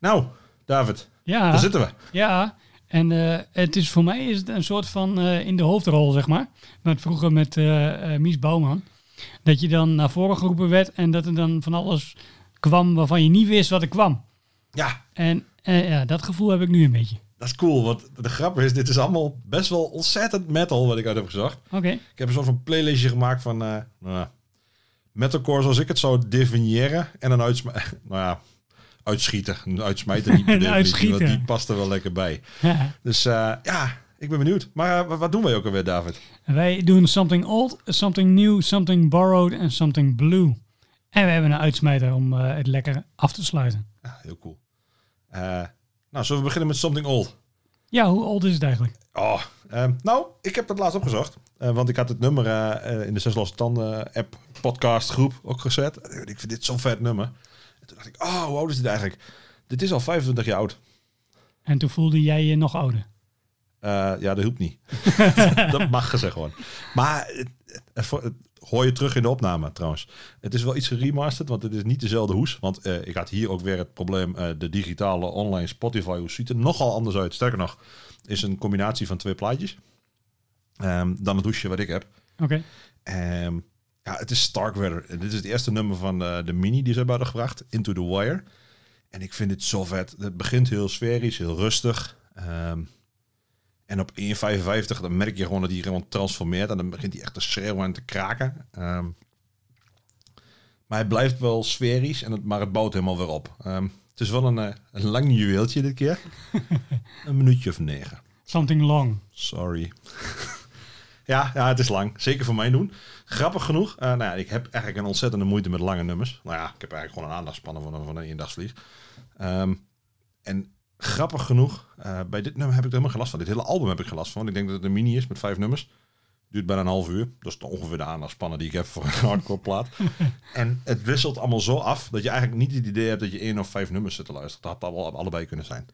Nou, David, Ja, daar zitten we. ja. En eh, het is voor mij is het een soort van eh, in de hoofdrol, zeg maar. Met vroeger met eh, Mies Bouwman. Dat je dan naar voren geroepen werd en dat er dan van alles kwam waarvan je niet wist wat er kwam. Ja, En ja, dat gevoel heb ik nu een beetje. dat is cool. Want de grap is, dit is allemaal best wel ontzettend metal wat ik uit heb gezocht. Oké. Ik heb een soort van playlistje gemaakt van nou, metalcore zoals ik het zou definiëren. En een uitsma nou ja, uitschieten. Een uitsmijter niet Een uitschieten. die past er wel lekker bij. Ja. Dus eh, ja, ik ben benieuwd. Maar eh, wat doen wij ook alweer, David? Wij doen something old, something new, something borrowed en something blue. En we hebben een uitsmijter om eh, het lekker af te sluiten. Ja, heel cool. Nou, zullen we beginnen met Something Old? Ja, hoe oud is het eigenlijk? Oh, ehm, nou, ik heb dat laatst opgezocht. Want ik had het nummer in de Zes Losse Tanden app podcast groep ook gezet. Ik vind dit zo'n vet nummer. En toen dacht ik, oh, hoe oud is dit eigenlijk? Dit is al 25 jaar oud. En toen voelde jij je nog ouder. Eh, ja, dat hielp niet. dat mag gezegd gewoon. Maar het, het- het- het hoor je terug in de opname trouwens. Het is wel iets geremasterd, want het is niet dezelfde hoes. Want eh, ik had hier ook weer het probleem, eh, de digitale online Spotify hoes ziet er nogal anders uit. Sterker nog, is een combinatie van twee plaatjes. Ehm, dan het hoesje wat ik heb. Oké. Ehm, ja, het is Starkweather. En Dit is het eerste nummer van eh, de mini die ze hebben uitgebracht, Into the Wire. En ik vind het zo vet. Het begint heel sferisch, heel rustig. Ehm, en op 1.55 dan merk je gewoon dat hij gewoon transformeert. En dan begint hij echt te schreeuwen en te kraken. Ehm, maar hij blijft wel sferisch, en het, maar het bouwt helemaal weer op. Ehm, het is wel een, eh, een lang juweeltje dit keer. een minuutje of negen. Something long. Sorry. Ja, ja, het is lang. Zeker voor mij doen. Grappig genoeg. eh, nou ja, ik heb eigenlijk een ontzettende moeite met lange nummers. Nou ja, ik heb eigenlijk gewoon een aandachtspannen van een, van een eendagsvlieg. Ehm, en grappig genoeg, eh, bij dit nummer heb ik er helemaal geen last van. Dit hele album heb ik geen last van. Ik denk dat het een mini is met vijf nummers. Duurt bijna een half uur. Dat is ongeveer de aandachtspannen die ik heb voor een hardcore plaat. en het wisselt allemaal zo af dat je eigenlijk niet het idee hebt dat je één of vijf nummers zit te luisteren. Dat had allebei kunnen zijn.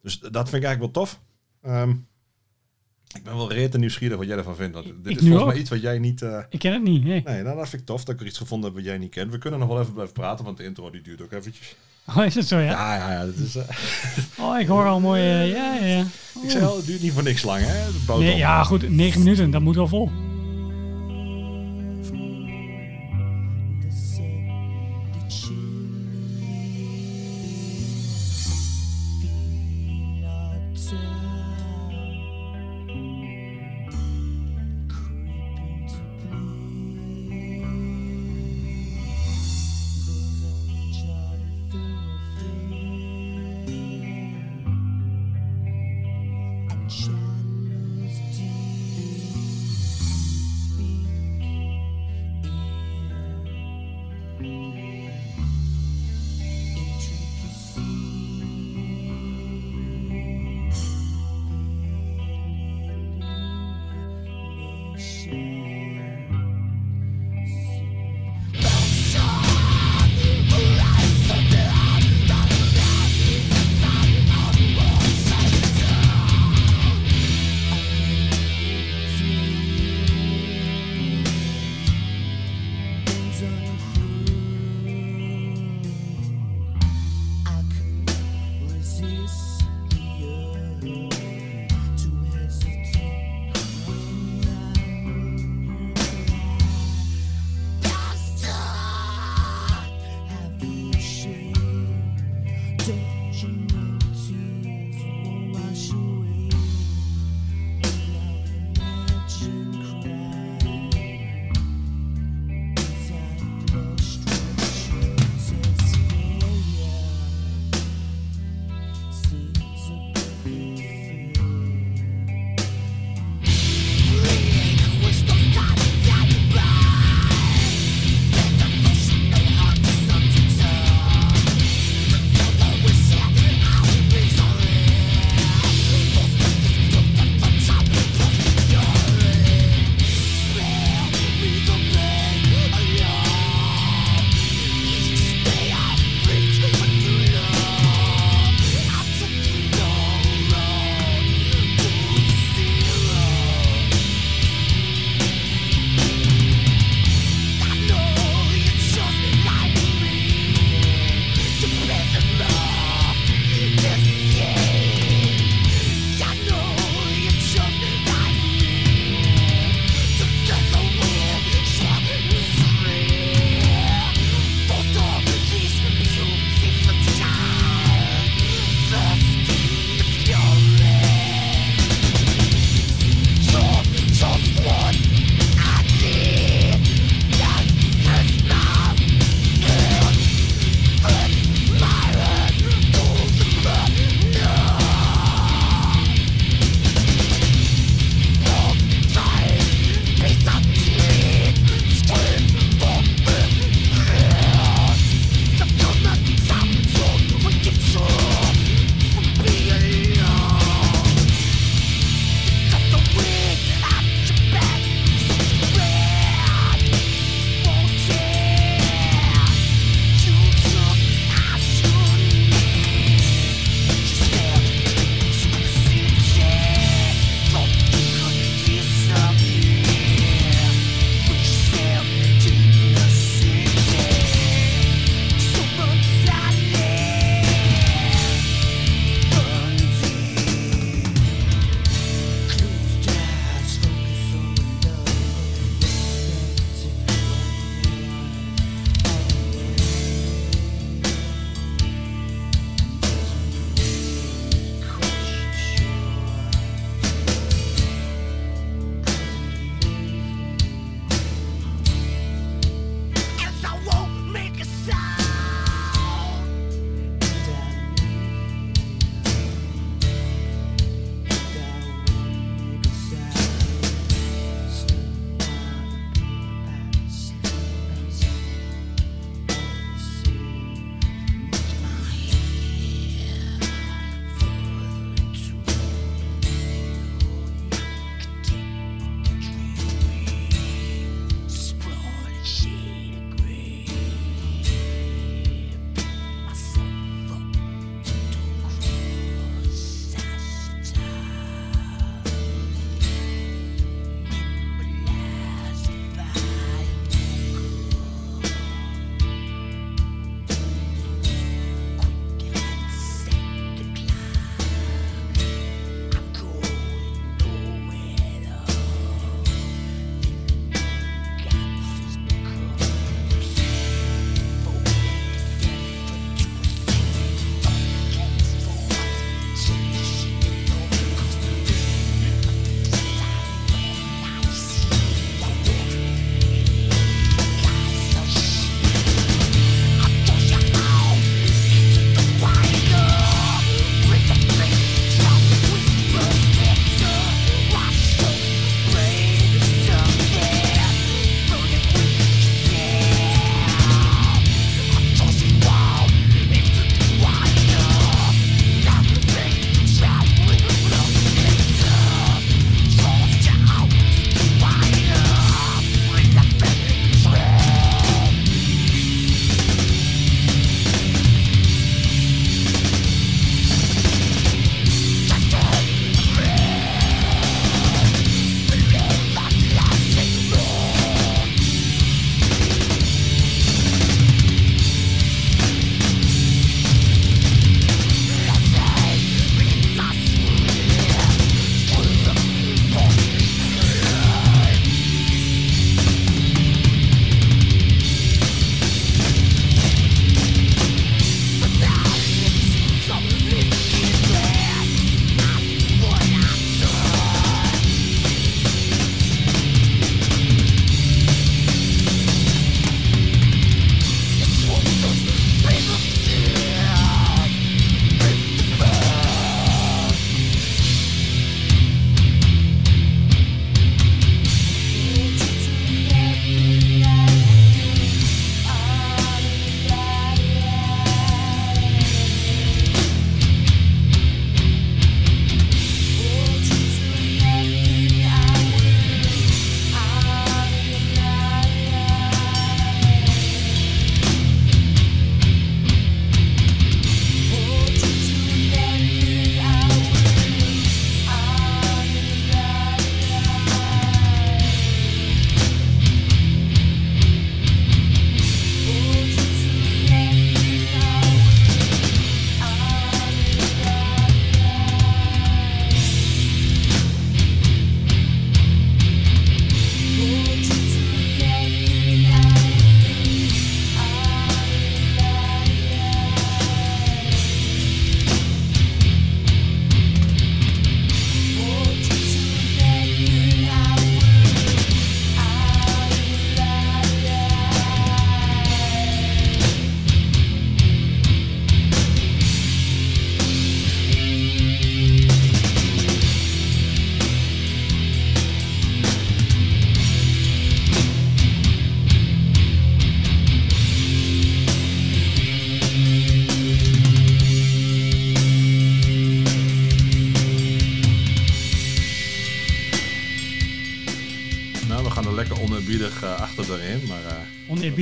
Dus dat vind ik eigenlijk wel tof. Ehm, ik ben wel rete nieuwsgierig wat jij ervan vindt. Want dit ik is volgens mij iets wat jij niet... eh, Ik ken het niet. Nee. nee, nou, dat vind ik tof dat ik er iets gevonden heb wat jij niet kent. We kunnen nog wel even blijven praten, want de intro die duurt ook eventjes. Oh, is het zo, ja? Ja, ja, ja. Dat is, eh, Oh, ik hoor al mooi. eh, ja, ja, ik zei al, het duurt niet voor niks lang, hè? Nee, ja, goed. Negen minuten, dat moet wel vol.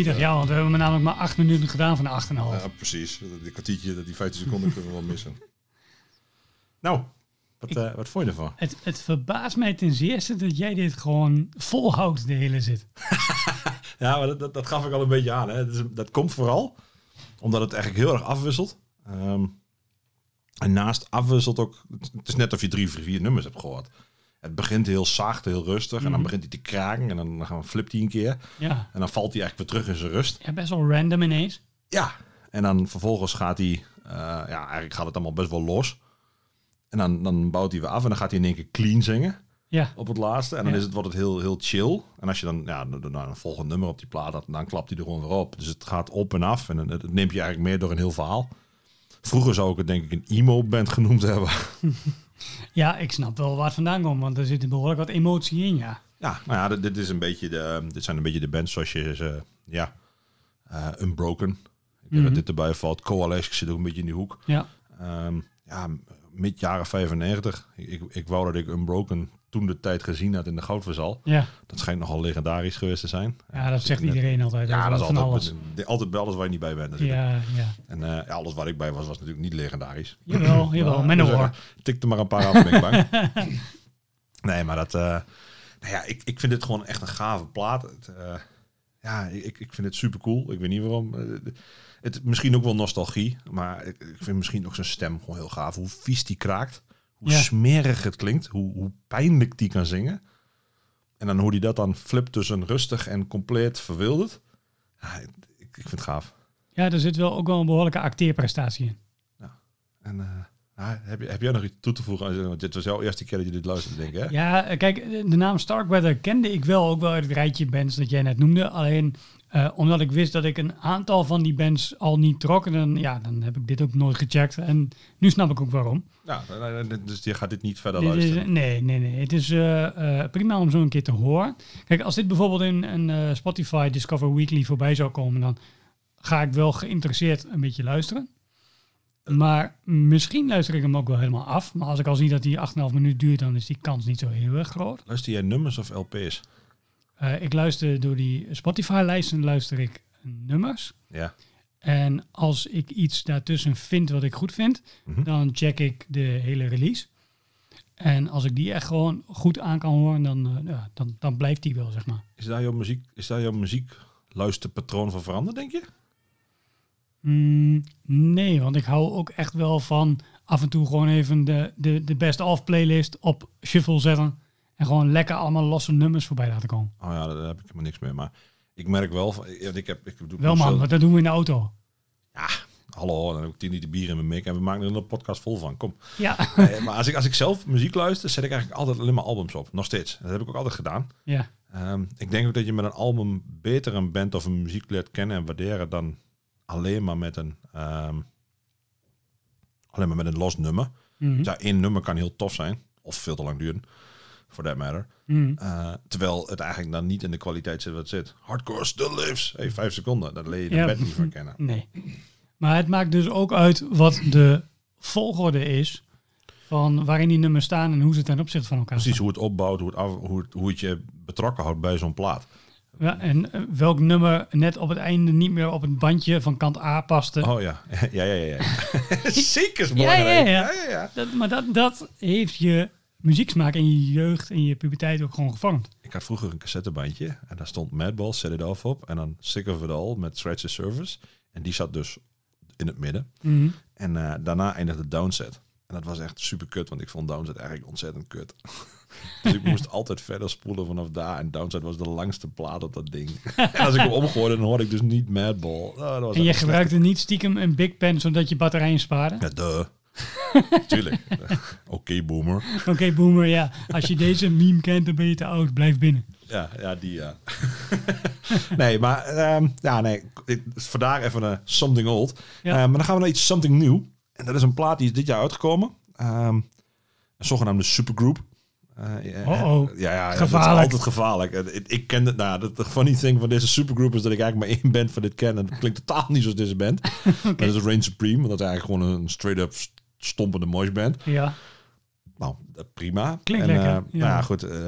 Ja, want we hebben namelijk maar acht minuten gedaan van de 8,5. ja, precies. Die kwartiertje, die 15 seconden kunnen we wel missen. Nou, wat, eh, wat vond je ervan? Het, het verbaast mij ten zeerste dat jij dit gewoon volhoudt, de hele zit. Ja, maar dat, dat, dat gaf ik al een beetje aan. Hè. Dat komt vooral omdat het eigenlijk heel erg afwisselt. Ehm, en naast afwisselt ook... Het is net of je drie, vier nummers hebt gehoord. Het begint heel zacht, heel rustig. En dan Mhm. begint hij te kraken. En dan gaan flipt hij een keer. Ja. En dan valt hij eigenlijk weer terug in zijn rust. ja, best wel random ineens. Ja. En dan vervolgens gaat hij... eh, ja, eigenlijk gaat het allemaal best wel los. En dan, dan bouwt hij weer af. En dan gaat hij in één keer clean zingen. Ja, op het laatste. En dan Ja. is het, wordt het heel, heel chill. En als je dan ja, nou, een volgend nummer op die plaat had, dan klapt hij er gewoon weer op. Dus het gaat op en af. En het, het neemt je eigenlijk meer door een heel verhaal. Vroeger zou ik het denk ik een emo-band genoemd hebben. ja, ik snap wel waar het vandaan komt, want er zit behoorlijk wat emotie in, ja. Ja, nou ja, dit, dit is een beetje de, dit zijn een beetje de bands zoals je ze, ja, eh, Unbroken. Ik denk Mhm. dat dit erbij valt. Coalesce zit ook een beetje in die hoek. Ja, Ehm, ja, mid jaren 95. Ik, ik, ik wou dat ik Unbroken toen de tijd gezien had in de Goudverzal. ja. Dat schijnt nogal legendarisch geweest te zijn. ja dat zegt Net- iedereen altijd. Ja, dat is van altijd, alles. altijd bij alles waar je niet bij bent. natuurlijk. Ja, ja. En eh, ja, alles waar ik bij was, was natuurlijk niet legendarisch. Jawel, jawel, Ja, met een dus, hoor. eh, Tik er maar een paar af, ben ik bang. nee, maar dat... eh, nou ja, ik, ik vind dit gewoon echt een gave plaat. Het, eh, ja, ik, ik vind het super cool. Ik weet niet waarom. Eh, het, misschien ook wel nostalgie. Maar ik, ik vind misschien ook zijn stem gewoon heel gaaf. Hoe vies die kraakt. Hoe Ja. smerig het klinkt. Hoe, hoe pijnlijk die kan zingen. En dan hoe die dat dan flipt tussen rustig en compleet verwilderd. Ja, ik, ik vind het gaaf. Ja, er zit wel ook wel een behoorlijke acteerprestatie in. En eh, nou, heb, je, heb jij nog iets toe te voegen? Want dit was jouw eerste keer dat je dit luisterde, denk ik, hè? Ja, eh, kijk, de naam Starkweather kende ik wel ook wel uit het rijtje bands dat jij net noemde. Alleen eh, omdat ik wist dat ik een aantal van die bands al niet trok, dan, ja, dan heb ik dit ook nooit gecheckt. En nu snap ik ook waarom. Ja, nou, nou, dus je gaat dit niet verder Dit is, luisteren. nee, nee, nee. Het is eh, eh, prima om zo een keer te horen. Kijk, als dit bijvoorbeeld in een eh, Spotify Discover Weekly voorbij zou komen, dan ga ik wel geïnteresseerd een beetje luisteren. Maar misschien luister ik hem ook wel helemaal af. Maar als ik al zie dat die 8,5 minuten duurt, dan is die kans niet zo heel erg groot. Luister jij nummers of LP's? Eh, ik luister door die Spotify-lijsten luister ik nummers. Ja. En als ik iets daartussen vind wat ik goed vind, Mhm. dan check ik de hele release. En als ik die echt gewoon goed aan kan horen, dan, eh, dan, dan blijft die wel, zeg maar. Is daar jouw muziek, is daar jouw muziekluisterpatroon van veranderd, denk je? Mm, nee, want ik hou ook echt wel van af en toe gewoon even de, de, de best of playlist op shuffle zetten. En gewoon lekker allemaal losse nummers voorbij laten komen. Oh ja, daar heb ik helemaal niks mee. Maar ik merk wel, van, ja, ik heb, ik doe Wel man, want dat doen we in de auto. Hallo, dan heb ik tien liter bier in mijn mik en we maken er een podcast vol van. Kom. Ja, Nee, maar als ik, als ik zelf muziek luister, zet ik eigenlijk altijd alleen maar albums op. Nog steeds. Dat heb ik ook altijd gedaan. ja, Ehm, ik denk ook dat je met een album beter een band of een muziek leert kennen en waarderen dan alleen maar met een, ehm, alleen maar met een los nummer. Mhm. Ja, één nummer kan heel tof zijn, of veel te lang duren, for that matter. Mhm. Eh, terwijl het eigenlijk dan niet in de kwaliteit zit wat zit. Hardcore still lives. Hey, vijf seconden, dat leer je de Ja. niet van kennen. Nee. Maar het maakt dus ook uit wat de volgorde is van waarin die nummers staan en hoe ze ten opzichte van elkaar Precies staan. hoe het opbouwt, hoe het, af, hoe het, hoe het je betrokken houdt bij zo'n plaat. Ja, en eh, welk nummer net op het einde niet meer op het bandje van kant A paste. Oh ja, ja, ja, ja. ja. Zeker is Ja, ja, ja. ja, ja, ja. Dat, maar dat, dat heeft je muzieksmaak in je jeugd en je puberteit ook gewoon gevormd. Ik had vroeger een cassettebandje en daar stond Madball, Set It Off op. En dan Sick of It All met Scratch the Surface. En die zat dus in het midden. Mhm. En eh, daarna eindigde Downset. En dat was echt super kut, want ik vond Downset eigenlijk ontzettend kut. dus ik moest altijd verder spoelen vanaf daar. En Downset was de langste plaat op dat ding. en als ik hem omgooide, dan hoorde ik dus niet Madball. Oh, dat was En je gebruikte niet stiekem een Big Pen zodat je batterijen spaarde. Ja, duh. Tuurlijk. Oké, boomer. Oké, boomer, ja. Als je deze meme kent, dan ben je te oud. Blijf binnen. Ja, ja, die ja. nee, maar ehm, ja, nee. ik- Vandaar even een something old. Ja. Eh, maar dan gaan we naar iets something nieuw. En dat is een plaat die is dit jaar uitgekomen. Ehm, een zogenaamde supergroup. Eh, ja, Oh-oh. Ja, ja, ja, Gevaarlijk. Dat is altijd gevaarlijk. Eh, Ik, ik ken het, nou, ja, de funny thing van deze supergroup is dat ik eigenlijk maar één band van dit ken. En dat klinkt totaal niet zoals deze band. Dat is Rain Supreme. Want dat is eigenlijk gewoon een straight-up stompende mosh band. Ja. Nou, prima. Klinkt en, lekker, eh, ja. Nou ja, goed. eh,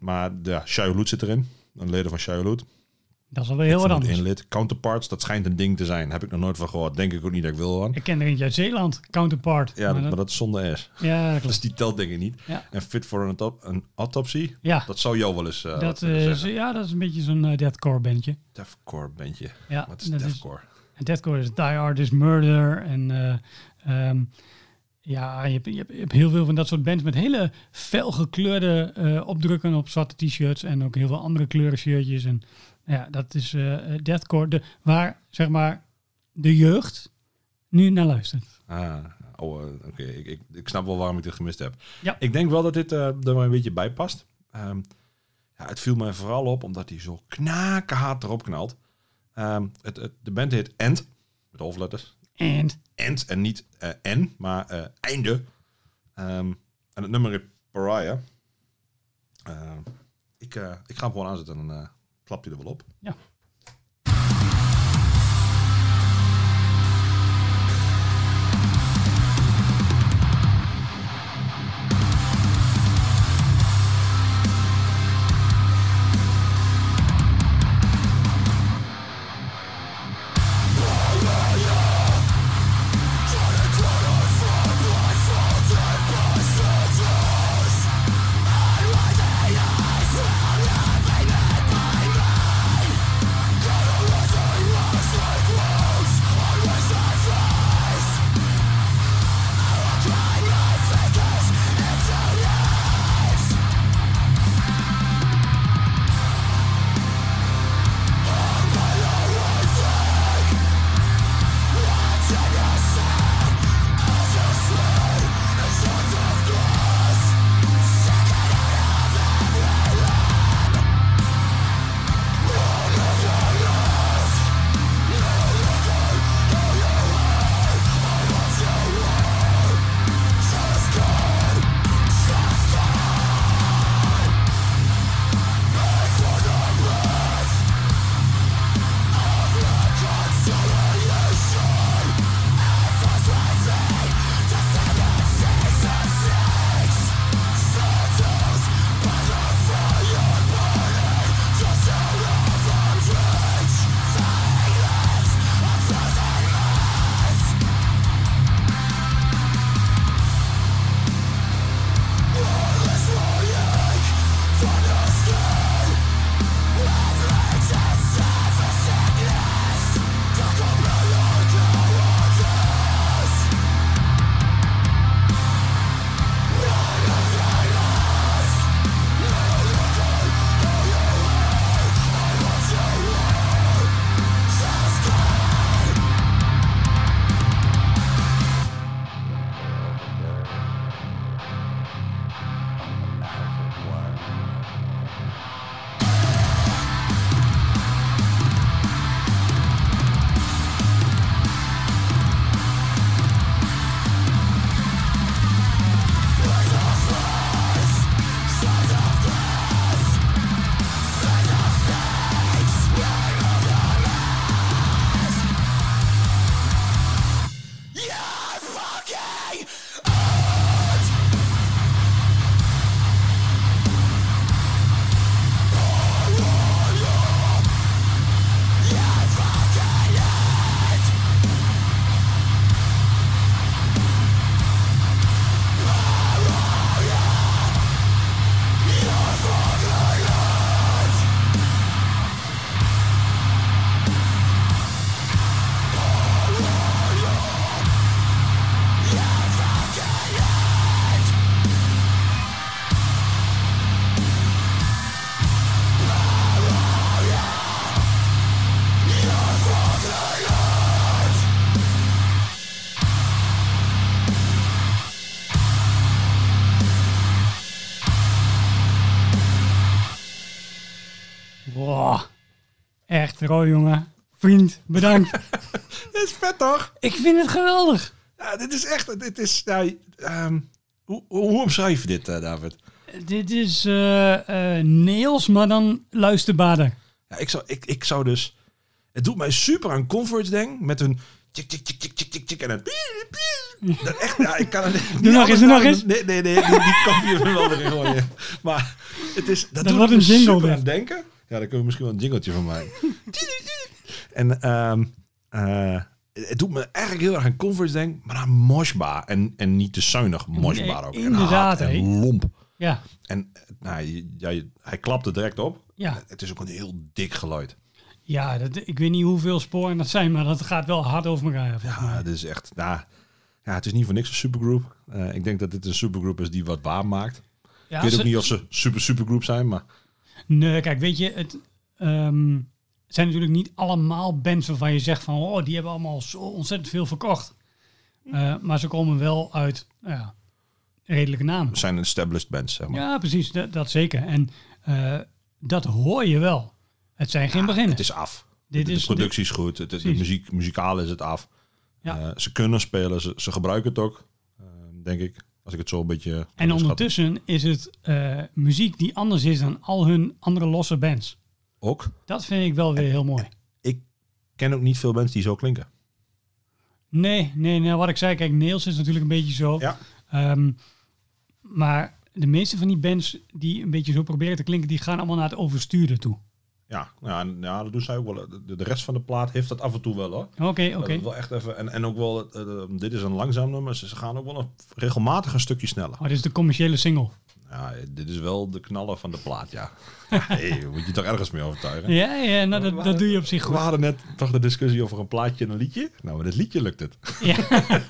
maar ja, Shia Loet zit erin. een leden van Shia Dat is alweer heel wat anders. Inlid. Counterparts, dat schijnt een ding te zijn. Heb ik nog nooit van gehoord. Denk ik ook niet dat ik wil hoor. Ik ken er eentje uit Zeeland, Counterpart. Ja, maar maar dat- is zonder S. ja, dat Dus die telt denk ik niet. Ja. En fit for an, autop- een autopsie, Ja, dat zou jou wel eens eh, dat, is, ja, dat is een beetje zo'n deathcore bandje. Deathcore bandje. Ja, Wat is dat is- deathcore? En deathcore is Die Hard is Murder. En eh, ehm, ja, je hebt, je, hebt, je hebt heel veel van dat soort bands met hele felgekleurde eh opdrukken op zwarte t-shirts. En ook heel veel andere kleuren shirtjes. En ja, dat is eh, deathcore. De, waar, zeg maar, de jeugd nu naar luistert. Ah, oh, oké. Ik, ik, ik snap wel waarom ik dit gemist heb. Ja. Ik denk wel dat dit er maar een beetje bij past. Ehm, ja, het viel mij vooral op omdat hij zo knakenhard erop knalt. Ehm, het, het, de band heet End, met hoofdletters. En End en niet eh N, maar eh, einde. Ehm, en het nummer is Pariah. Ehm, ik, eh, ik ga hem gewoon aanzetten en dan klapt hij er wel op. ja. Echt, Roy, jongen. Vriend, bedankt. Dit is vet toch? Ik vind het geweldig. Ja, dit is echt, dit is, ja, ehm, hoe, hoe, omschrijf je dit, eh, David? Dit is eh Nails, maar dan luisterbaarder. Ja, ik, zou, ik, ik zou dus, het doet mij super aan Comforts denk, met een tik, tik, tik, tik, tik, tik, en een dat echt, ja, ik kan het niet Doe nog eens, doe nog eens. Nee, nee, nee, die, die kan je wel erin gooien. Maar het is, dat, doet wordt een jingle, dit. aan denken. Ja, daar kunnen we misschien wel een jingletje van maken. en ehm, eh, het doet me eigenlijk heel erg aan Converse denken, maar aan Moshba. En, en niet te zuinig Moshba Nee, ook. inderdaad, en, en lomp. Ja, En nou, je- hij klapt er direct op. ja. Het is ook een heel dik geluid. ja dat, ik weet niet hoeveel sporen dat zijn, maar dat gaat wel hard over elkaar. Ja, mij. het is echt... Nou, ja, het is niet voor niks een supergroep. Eh, ik denk dat dit een supergroep is die wat waar maakt. Ja, ik weet ze- ook niet of ze super supergroep zijn, maar... Nee, kijk, weet je, het ehm, zijn natuurlijk niet allemaal bands waarvan je zegt van, oh, die hebben allemaal zo ontzettend veel verkocht. Eh, maar ze komen wel uit, nou ja, redelijke namen. Het zijn established bands, zeg maar. Ja, precies, dat, dat zeker. En eh, dat hoor je wel. Het zijn geen beginners. Het is af. Dit de, is- de productie is goed. Het, het- de muziek, muzikaal is het af. Ja. Eh, ze kunnen spelen. Ze, ze gebruiken het ook. denk ik. Als ik het zo een beetje... En ondertussen is het eh, muziek die anders is dan al hun andere losse bands. Ook. Dat vind ik wel weer heel mooi. Ik ken ook niet veel bands die zo klinken. Nee, nee, nee, wat ik zei, kijk, Nails is natuurlijk een beetje zo. Ja. Ehm, maar de meeste van die bands die een beetje zo proberen te klinken, die gaan allemaal naar het oversturen toe. Ja, ja, en- ja, dat doen zij ook wel. De, de rest van de plaat heeft dat af en toe wel hoor. Oké, oké. wel echt even, en, en ook wel, eh, eh, dit is een langzaam nummer. Ze gaan ook wel een, regelmatig een stukje sneller. Oh, dit is de commerciële single. Ja, dit is wel de knaller van de plaat, ja. hey, moet je toch ergens mee overtuigen? Ja, ja nou, dat, dat doe je op zich We goed. hadden net toch de discussie over een plaatje en een liedje. Nou, met het liedje lukt het. Ja.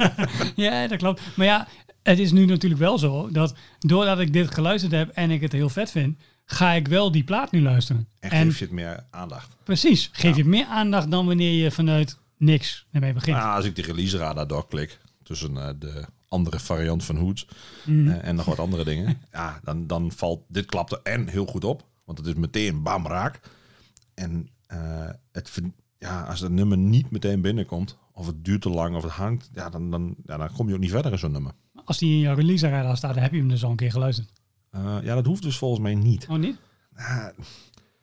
ja, dat klopt. Maar ja, het is nu natuurlijk wel zo dat doordat ik dit geluisterd heb en ik het heel vet vind, ga ik wel die plaat nu luisteren. En En geef je het meer aandacht. precies, geef je meer aandacht dan wanneer je vanuit niks ermee begint. Nou, als ik de release radar doorklik tussen eh, de andere variant van Hoods Mhm. eh, en nog wat andere dingen, ja, dan, dan valt dit klapte en heel goed op, want het is meteen bam raak. En eh, het, ja, als het nummer niet meteen binnenkomt, of het duurt te lang of het hangt, ja, dan, dan, ja, dan kom je ook niet verder in zo'n nummer. Als die in jouw release radar staat, dan heb je hem dus al een keer geluisterd. Eh, ja, dat hoeft dus volgens mij niet. Oh, niet? Ah,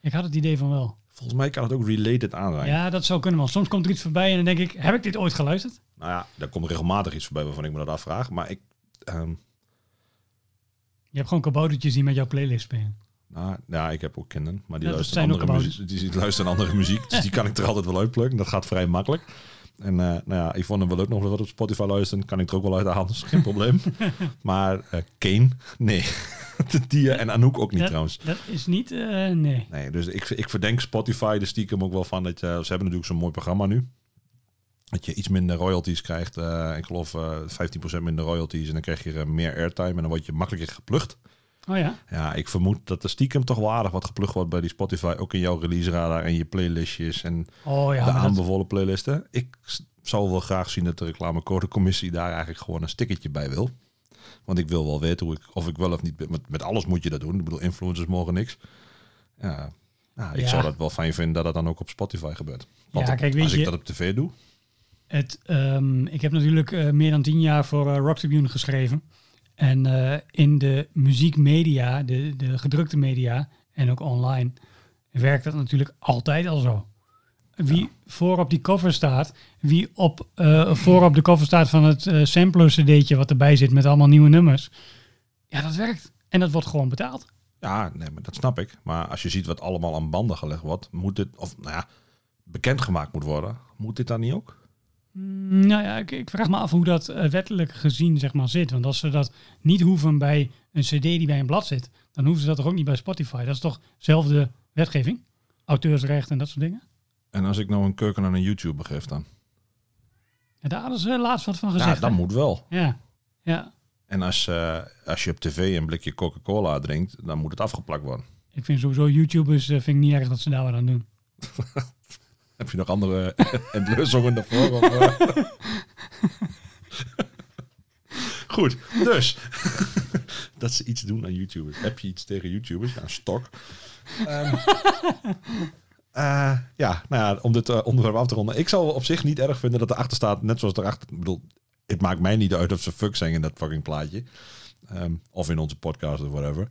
Ik had het idee van wel. volgens mij kan het ook related aan zijn. Ja, dat zou kunnen, want soms komt er iets voorbij en dan denk ik, heb ik dit ooit geluisterd? Nou ja, daar komt regelmatig iets voorbij waarvan ik me dat afvraag. Maar ik, ehm, Je hebt gewoon kaboutertjes die met jouw playlist spelen. Nou, ja, ik heb ook kinderen, maar die, Ja, luisteren, andere muziek, die, luisteren andere muziek. Dus die kan ik er altijd wel uitplukken. Dat gaat vrij makkelijk. En eh, nou ja, Yvonne wil ook nog wat op Spotify luisteren. Kan ik er ook wel uit dat is geen probleem. maar eh Kane, nee. die eh, en Anouk ook niet dat, trouwens. Dat is niet, eh, nee. Nee, dus ik, ik verdenk Spotify er stiekem ook wel van dat je... Ze hebben natuurlijk zo'n mooi programma nu. Dat je iets minder royalties krijgt. eh, ik geloof eh 15% minder royalties. En dan krijg je eh, meer airtime en dan word je makkelijker geplucht. Oh ja? Ja, ik vermoed dat er stiekem toch wel aardig wat geplukt wordt bij die Spotify. Ook in jouw release radar en je playlistjes en Oh ja, de maar dat- aanbevolen playlisten. Ik zou wel graag zien dat de reclamecodecommissie daar eigenlijk gewoon een stickertje bij wil. Want ik wil wel weten hoe ik, of ik wel of niet... Met, met alles moet je dat doen. Ik bedoel, influencers mogen niks. Ja, nou, ik Ja. zou dat wel fijn vinden dat dat dan ook op Spotify gebeurt. Want Ja, kijk, weet als je- ik dat op tv doe... Het, ehm, ik heb natuurlijk eh, meer dan tien jaar voor eh, Rock Tribune geschreven. En eh, in de muziekmedia, de, de gedrukte media en ook online, werkt dat natuurlijk altijd al zo. Wie voor op die cover staat, wie op, eh, voor op de cover staat van het eh, sampler cd'tje wat erbij zit met allemaal nieuwe nummers. Ja, dat werkt. En dat wordt gewoon betaald. Ja, nee, maar dat snap ik. Maar als je ziet wat allemaal aan banden gelegd wordt, moet dit, of nou ja, bekendgemaakt moet worden, moet dit dan niet ook? Mm, Nou ja, ik, ik vraag me af hoe dat eh, wettelijk gezien zeg maar, zit. Want als ze dat niet hoeven bij een cd die bij een blad zit, dan hoeven ze dat toch ook niet bij Spotify. Dat is toch dezelfde wetgeving? Auteursrecht en dat soort dingen? En als ik nou een keuken aan een YouTuber geef dan? Ja, daar hadden ze laatst wat van gezegd. ja, dat hè? moet wel. Ja, ja. En als, eh, als je op tv een blikje Coca-Cola drinkt, dan moet het afgeplakt worden. Ik vind sowieso YouTubers eh, vind ik niet erg dat ze daar wat aan doen. Heb je nog andere daarvoor? Of, eh? Goed, dus. dat ze iets doen aan YouTubers. Heb je iets tegen YouTubers? Ja, een stok. Ehm, eh, ja, nou ja, om dit eh, onderwerp af te ronden. Ik zou op zich niet erg vinden dat erachter staat, net zoals erachter... Ik bedoel, het maakt mij niet uit of ze fuck zijn in dat fucking plaatje. Ehm, of in onze podcast of whatever.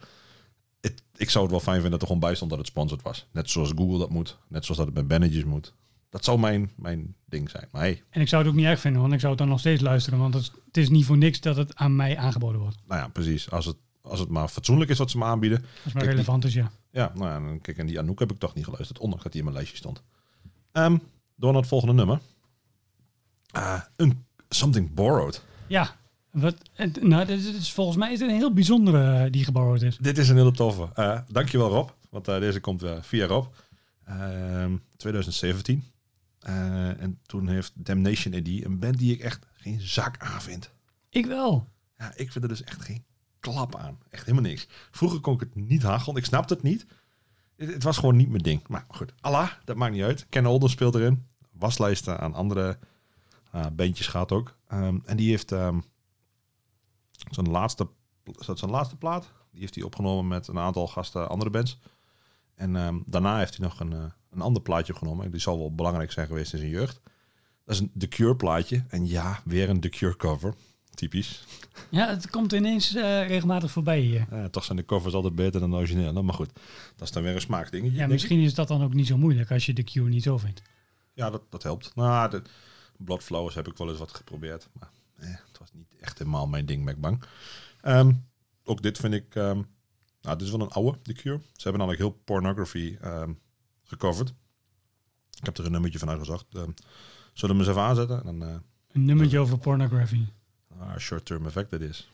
Ik zou het wel fijn vinden dat er gewoon bij stond dat het sponsored was. Net zoals Google dat moet. Net zoals dat het bij Bandages moet. Dat zou mijn, mijn ding zijn. Maar hey, En ik zou het ook niet erg vinden, want ik zou het dan nog steeds luisteren. Want het, het is niet voor niks dat het aan mij aangeboden wordt. nou ja, precies. Als het als het maar fatsoenlijk is wat ze me aanbieden. Als het maar Kijk, die- relevant is, ja. Ja, nou ja, dan- kijk, en die Anouk heb ik toch niet geluisterd, ondanks dat die in mijn lijstje stond. Ehm, door naar het volgende nummer. Ah, een, something Borrowed. Ja, wat, nou, dit is, volgens mij is het een heel bijzondere eh, die gebouwd is. Dit is een hele toffe. Eh dankjewel Rob, want eh, deze komt via Rob. Ehm, 2017. Eh, en toen heeft Damnation AD, een band die ik echt geen zak aan vind. Ik wel. Ja, ik vind er dus echt geen klap aan. Echt helemaal niks. Vroeger kon ik het niet hachelen. Ik snapte het niet. Het, was gewoon niet mijn ding. Maar goed, Allah, dat maakt niet uit. Ken Olden speelt erin. Waslijsten aan andere eh, bandjes gaat ook. Ehm, en die heeft ehm, zijn, laatste, zijn laatste plaat. Die heeft hij opgenomen met een aantal gasten andere bands. En ehm, daarna heeft hij nog een, eh, een ander plaatje opgenomen. Die zal wel belangrijk zijn geweest in zijn jeugd. Dat is een The Cure plaatje. En ja, weer een The Cure cover. Typisch. Ja, het komt ineens eh, regelmatig voorbij hier. Ja, toch zijn de covers altijd beter dan de originele. Maar goed, dat is dan weer een smaakdingetje. Ja, misschien is dat dan ook niet zo moeilijk als je de Q niet zo vindt. Ja, dat, dat helpt. Nou, de Bloodflowers heb ik wel eens wat geprobeerd. Maar eh, het was niet echt helemaal mijn ding, ben ik bang. Ehm, ook dit vind ik... ehm, nou, dit is wel een oude, The Cure. Ze hebben namelijk heel pornography ehm, gecoverd. Ik heb er een nummertje van uitgezocht. Zullen we hem eens even aanzetten? En dan... eh, Een nummertje over pornography. Ah, short-term effect dit is.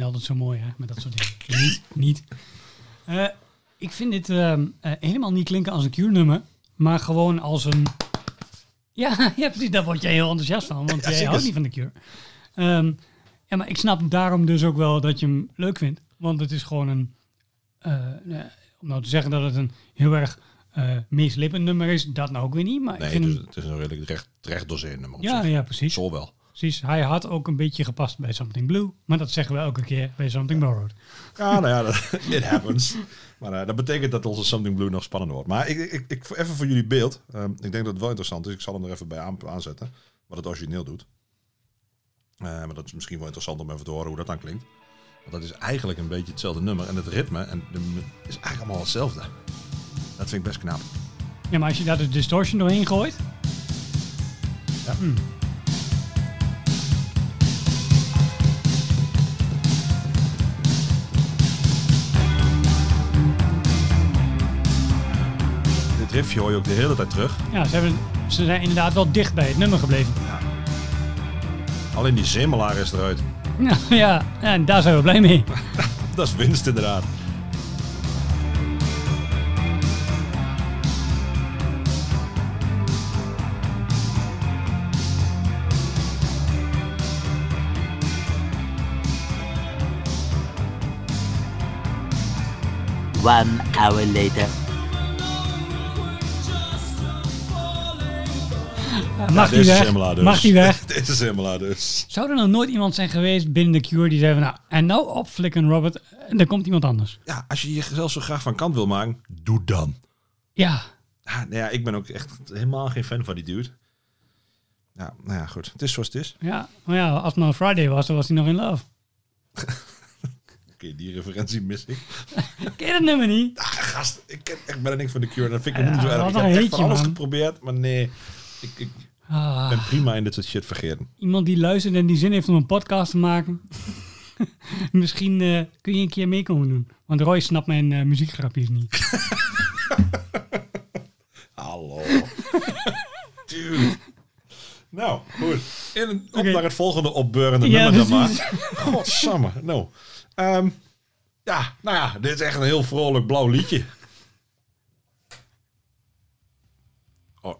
Einde altijd zo mooi, hè, met dat soort dingen. niet, niet. Eh, ik vind dit ehm, eh, helemaal niet klinken als een Cure-nummer, maar gewoon als een... Ja, ja, precies, daar word jij heel enthousiast van, want Ja, jij houdt niet van de Cure. Ehm, ja, maar ik snap daarom dus ook wel dat je hem leuk vindt, want het is gewoon een... eh, om nou te zeggen dat het een heel erg meeslippend nummer is, dat nou ook weer niet, maar ik Nee, vind het is, hem... het is een redelijk recht, recht nummer Ja, ja, precies. Zo wel. Precies, hij had ook een beetje gepast bij Something Blue. Maar dat zeggen we elke keer bij Something Borrowed. Ja, nou ja, dat, it happens. Maar eh, dat betekent dat onze Something Blue nog spannender wordt. Maar ik, ik, ik, even voor jullie beeld. Ehm, ik denk dat het wel interessant is. Ik zal hem er even bij aan, aanzetten. Wat het origineel doet. Eh, maar dat is misschien wel interessant om even te horen hoe dat dan klinkt. Want dat is eigenlijk een beetje hetzelfde nummer. En het ritme en de, is eigenlijk allemaal hetzelfde. Dat vind ik best knap. Ja, maar als je daar de distortion doorheen gooit... Ja. Hmm. Dit riffje hoor je ook de hele tijd terug. Ja, ze, hebben, ze zijn inderdaad wel dicht bij het nummer gebleven. Alleen die zemelaar is eruit. Ja, ja, en daar zijn we blij mee. Dat is winst inderdaad. One hour later. Mag dit die is weg? Dus. Mag die weg? Dit is Zemelaar dus. Zou er nog nooit iemand zijn geweest binnen de Cure die zei van... Nou, en nou opflikken Robert, en er komt iemand anders. Ja, als je jezelf zo graag van kant wil maken, doe dan. Ja, Ja, nou ja, ik ben ook echt helemaal geen fan van die dude. Ja, nou ja, goed. Het is zoals het is. ja, maar ja, als het maar een Friday was, dan was hij nog in love. Oké, die referentie mis ik. Ken je dat nummer niet? Ah, gast, ik, ken, ik ben er niks van de Cure. Dat vind ik Ja, niet zo erg. Ik heb echt van alles man. geprobeerd, maar nee. Ik, ik Ah, ben prima in dit soort shit vergeten. iemand die luistert en die zin heeft om een podcast te maken. Misschien eh, kun je een keer mee komen doen. Want Roy snapt mijn eh, muziekgrapjes niet. Hallo. dude. Nou, goed. In, op naar het volgende opbeurende Ja, nummer dan maar. Godsamme. Nou. Ehm, ja, nou ja, dit is echt een heel vrolijk blauw liedje. Oh,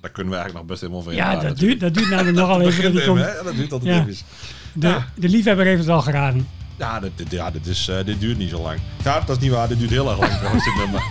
daar kunnen we eigenlijk nog best helemaal van Ja, dat duurt, dat duurt namelijk nogal even. Dat komt. Dat duurt altijd Ja. even. De, Ja. de liefhebber heeft het al geraden. Ja, dit, dit, ja dit, is, eh, dit duurt niet zo lang. Ja, dat is niet waar. Dit duurt heel erg lang trouwens, dit nummer.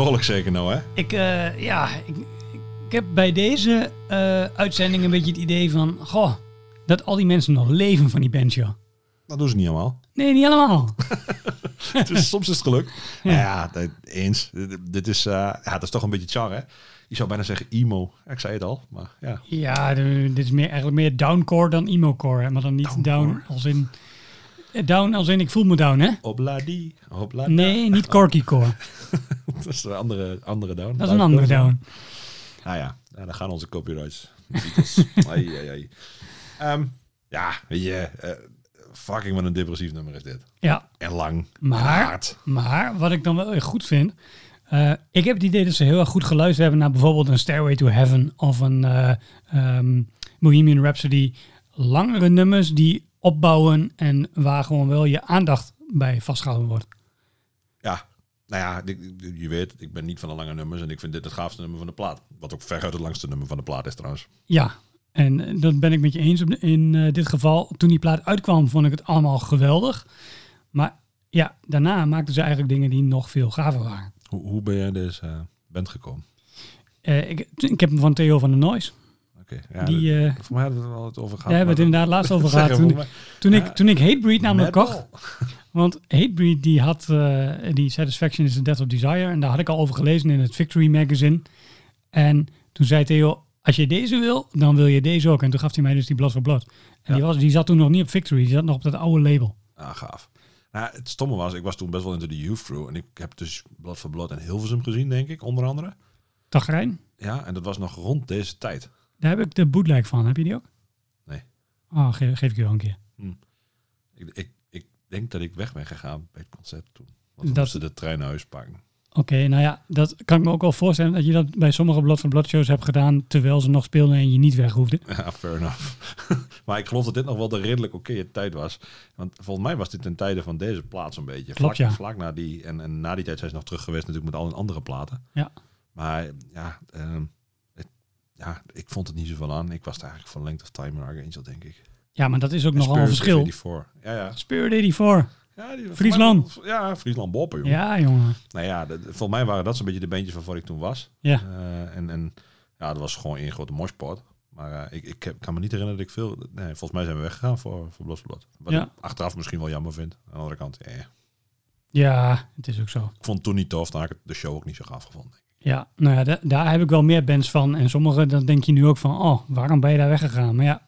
Vrolijk zeker nou, hè? Ik, eh, ja, ik, ik heb bij deze eh, uitzending een beetje het idee van... Goh, dat al die mensen nog leven van die band, joh. Dat doen ze niet allemaal. Nee, niet allemaal. dus soms is het geluk. Ja, ja dat- eens. Dit, dit is, eh, ja, dat is toch een beetje char, hè? Je zou bijna zeggen emo. Ja, ik zei het al, maar ja. Ja, dit is meer, eigenlijk meer downcore dan emo-core. hè, Maar dan niet down als in... Down als in ik voel me down, hè? Obladi, oblada. Nee, niet corky-core. dat is een andere, andere down. Dat is een andere down. Ah ja, ja dan gaan onze copyrights. Ai, ai, ai. Ehm, ja, weet je, eh, fucking wat een depressief nummer is dit. Ja, En lang. en Maar, hard. maar wat ik dan wel goed vind. eh, ik heb het idee dat ze heel erg goed geluisterd hebben naar bijvoorbeeld een Stairway to Heaven of een eh, ehm, Bohemian Rhapsody. Langere nummers die opbouwen en waar gewoon wel je aandacht bij vastgehouden wordt. Ja, nou ja, je weet, ik ben niet van de lange nummers en ik vind dit het gaafste nummer van de plaat. Wat ook veruit het langste nummer van de plaat is trouwens. Ja, en eh, dat ben ik met je eens. op- In eh, dit geval, toen die plaat uitkwam, vond ik het allemaal geweldig. Maar ja, daarna maakten ze eigenlijk dingen die nog veel gaver waren. Hoe, hoe ben jij deze eh, band gekomen? Eh, ik, ik heb hem van Theo van der Noise. Ja, Die, dat- eh, voor mij hadden we het het over gehad. Daar hebben we het inderdaad laatst over gehad. Toen, toen, ik, toen ik Hatebreed namelijk Metal. kocht. Want Hatebreed die had eh, die Satisfaction is the Death of Desire. En daar had ik al over gelezen in het Victory magazine. En toen zei Theo, als je deze wil, dan wil je deze ook. En toen gaf hij mij dus die Blood for Blood. En die, was, die zat toen nog niet op Victory. Die zat nog op dat oude label. Ah, gaaf. Nou, het stomme was, ik was toen best wel into de Youth Crew. En ik heb dus Blood for Blood en Hilversum gezien, denk ik, onder andere. Tagrijn, Ja, en dat was nog rond deze tijd. Daar heb ik de bootleg van. Heb je die ook? Nee. Oh, geef, geef ik je wel een keer. Ik, ik, ik denk dat ik weg ben gegaan bij het concert toen. Want Dat- moesten de trein naar huis pakken. Oké, nou ja, dat kan ik me ook wel voorstellen dat je dat bij sommige Blood for Blood shows hebt gedaan terwijl ze nog speelden en je niet weg hoefde. Ja, fair enough. maar ik geloof dat dit nog wel de redelijk oké tijd was. Want volgens mij was dit ten tijde van deze plaat zo'n beetje. Klopt, vlak, ja. vlak na die. En, en na die tijd zijn ze nog terug geweest natuurlijk met al hun andere platen. Ja. Maar ja, ehm, ja, ik vond het niet zoveel aan. Ik was er eigenlijk van Length of Time en Archangel, denk ik. Ja, maar dat is ook En nogal een verschil. 84. Ja, ja. Spirit 84. ja die, Friesland. Ja, Friesland Boppen, joh. Ja, jongen. Nou ja, dat- volgens mij waren dat zo'n beetje de bandjes waarvoor ik toen was. Ja. Eh, en, en ja, dat was gewoon één grote moshpot. Maar eh, ik, ik heb- kan me niet herinneren dat ik veel... Nee, volgens mij zijn we weggegaan voor, voor Blood. Wat Ja. ik achteraf misschien wel jammer vind. Aan de andere kant, eh, ik Ja, het is ook zo. vond het toen niet tof. Dan had ik de show ook niet zo gaaf gevonden. Ja, nou ja, da- daar heb ik wel meer bands van. En sommige, dan denk je nu ook van, oh, waarom ben je daar weggegaan? Maar ja,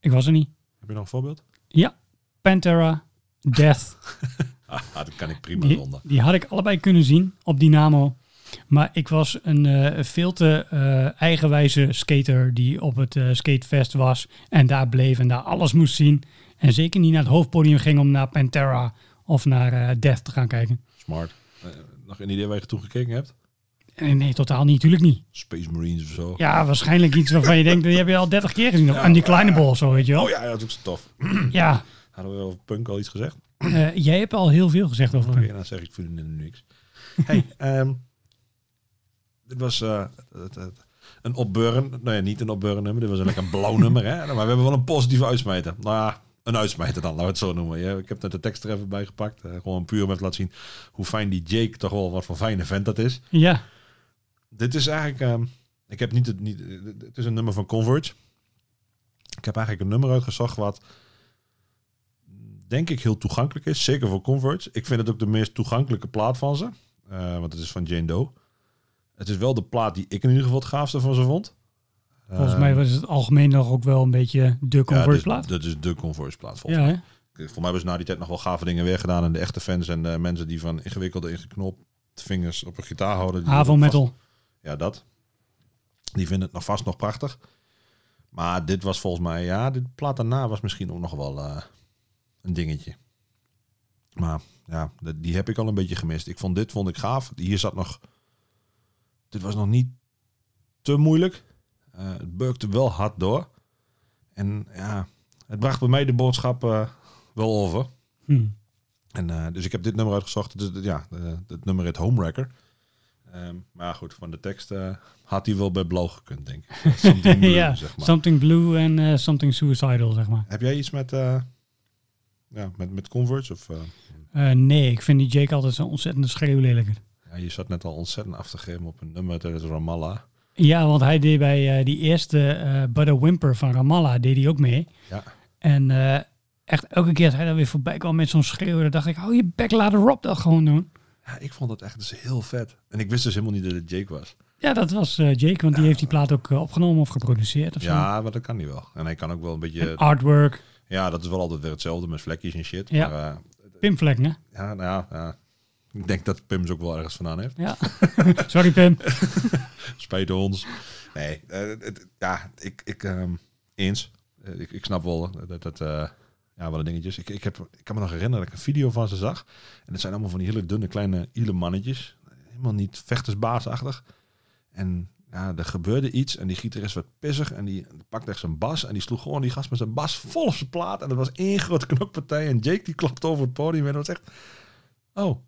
ik was er niet. Heb je nog een voorbeeld? Ja, Pantera, Death. Ah, dat kan ik prima Die, zonder. die had ik allebei kunnen zien op Dynamo. Maar ik was een eh, veel te eh, eigenwijze skater die op het eh, skatefest was. En daar bleef en daar alles moest zien. En zeker niet naar het hoofdpodium ging om naar Pantera of naar Death te gaan kijken. Smart. Nog een idee waar je toe gekeken hebt? En nee, totaal niet, natuurlijk niet. Space Marines of zo? Ja, waarschijnlijk iets waarvan je denkt, die heb je al 30 keer gezien. Ja, Undeclinable of zo, weet je wel. Oh ja, dat is ook zo tof. Ja, Hadden we over punk al iets gezegd? eh, jij hebt al heel veel gezegd over Oké, punk. dan zeg ik vind het niks. Hey, ehm, dit was eh, een opbeuren. Nou ja, niet een opbeuren nummer. Dit was een lekker blauw nummer. Hè? Maar we hebben wel een positieve uitsmijter. Nou ja, een uitsmijter dan, laten we het zo noemen. Ja, ik heb net de tekst er even bij gepakt. Eh, gewoon puur om even te laten zien hoe fijn die Jake toch wel wat voor fijne vent dat is. Ja, Dit is eigenlijk... ehm, ik heb niet het... Niet, het is een nummer van Converge. Ik heb eigenlijk een nummer uitgezocht wat denk ik heel toegankelijk is. Zeker voor Converge. Ik vind het ook de meest toegankelijke plaat van ze. Eh, want het is van Jane Doe. Het is wel de plaat die ik in ieder geval het gaafste van ze vond. volgens Eh, mij was het algemeen nog ook wel een beetje de Converge plaat. Dat is de Converge plaat volgens Ja, mij. Voor mij hebben ze na die tijd nog wel gave dingen weer gedaan. En de echte fans en de mensen die van ingewikkelde, ingeknopt vingers op een gitaar houden. die vast- Metal. Ja, dat. Die vinden het nog vast nog prachtig. Maar dit was volgens mij, ja, dit plaat daarna was misschien ook nog wel eh, een dingetje. Maar ja, die heb ik al een beetje gemist. Ik vond dit vond ik gaaf. Hier zat nog, dit was nog niet te moeilijk. Eh, het beukte wel hard door. En ja, het bracht bij mij de boodschap eh, wel over. Hm. En, dus ik heb dit nummer uitgezocht. Dus, ja, het nummer heet Homewrecker. Ehm, maar goed, van de tekst eh, had hij wel bij blauw gekund, denk ik. Something blue, ja, zeg maar. Something Blue en eh, Something Suicidal, zeg maar. Heb jij iets met, eh ja, met, met Converge? Of, nee, ik vind die Jake altijd zo'n ontzettende schreeuwlelijker. ja, je zat net al ontzettend af te geven op een nummer tijdens Ramallah. Ja, want hij deed bij die eerste Butter Whimper van Ramallah, deed hij ook mee. Ja. En echt elke keer als hij dan weer voorbij kwam met zo'n schreeuw, dan dacht ik, hou je bek, laat Rob dat gewoon doen. Ja, ik vond dat echt dus heel vet. En ik wist dus helemaal niet dat het Jake was. Ja, dat was eh, Jake, want die heeft die plaat ook eh, opgenomen of geproduceerd of zo. Ja, maar dat kan hij wel. En hij kan ook wel een beetje... En artwork, Ja, dat is wel altijd weer hetzelfde met vlekjes en shit. Ja. Maar eh, Pim Vlekken, hè? ja, nou ja, ja, ik denk dat Pim ze ook wel ergens vandaan heeft. Ja. Sorry, Pim. Spijt ons. Nee, het- ja, ik, ik ehm, eens. Ik, ik snap wel dat dat ja, wel een dingetjes. Ik, ik, heb, ik kan me nog herinneren dat ik een video van ze zag. En het zijn allemaal van die hele dunne kleine ile mannetjes. Helemaal niet vechtersbaasachtig. En ja, er gebeurde iets en die gitarist werd pissig en die pakte echt zijn bas en die sloeg gewoon die gast met zijn bas vol op zijn plaat. En dat was één grote knokpartij en Jake die klapte over het podium en dat was echt... Oh,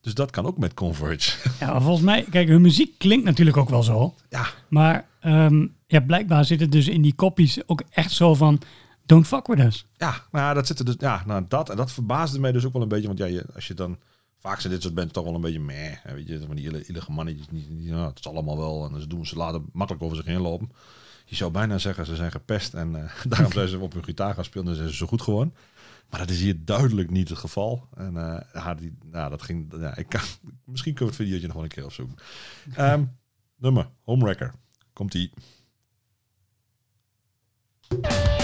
dus dat kan ook met Converge. Ja, volgens mij, kijk, hun muziek klinkt natuurlijk ook wel zo. ja, Maar ehm, ja, blijkbaar zit het dus in die kopies ook echt zo van, don't fuck with us. Ja, nou dat zit dus. Ja, nou dat en dat verbaasde mij dus ook wel een beetje, want ja, je, als je dan vaak zijn dit soort bands toch wel een beetje meh, weet je, van die ille- illige mannetjes, het is allemaal wel en ze doen ze laten makkelijk over zich heen lopen. Je zou bijna zeggen ze zijn gepest en eh, daarom zijn ze op hun gitaar gaan spelen en zijn ze zo goed geworden. Maar dat is hier duidelijk niet het geval. En ja, die, nou, dat ging. Ja, ik misschien kunnen we het videootje nog wel een keer opzoeken. Ehm nummer, Homewrecker. Komt ie. Thank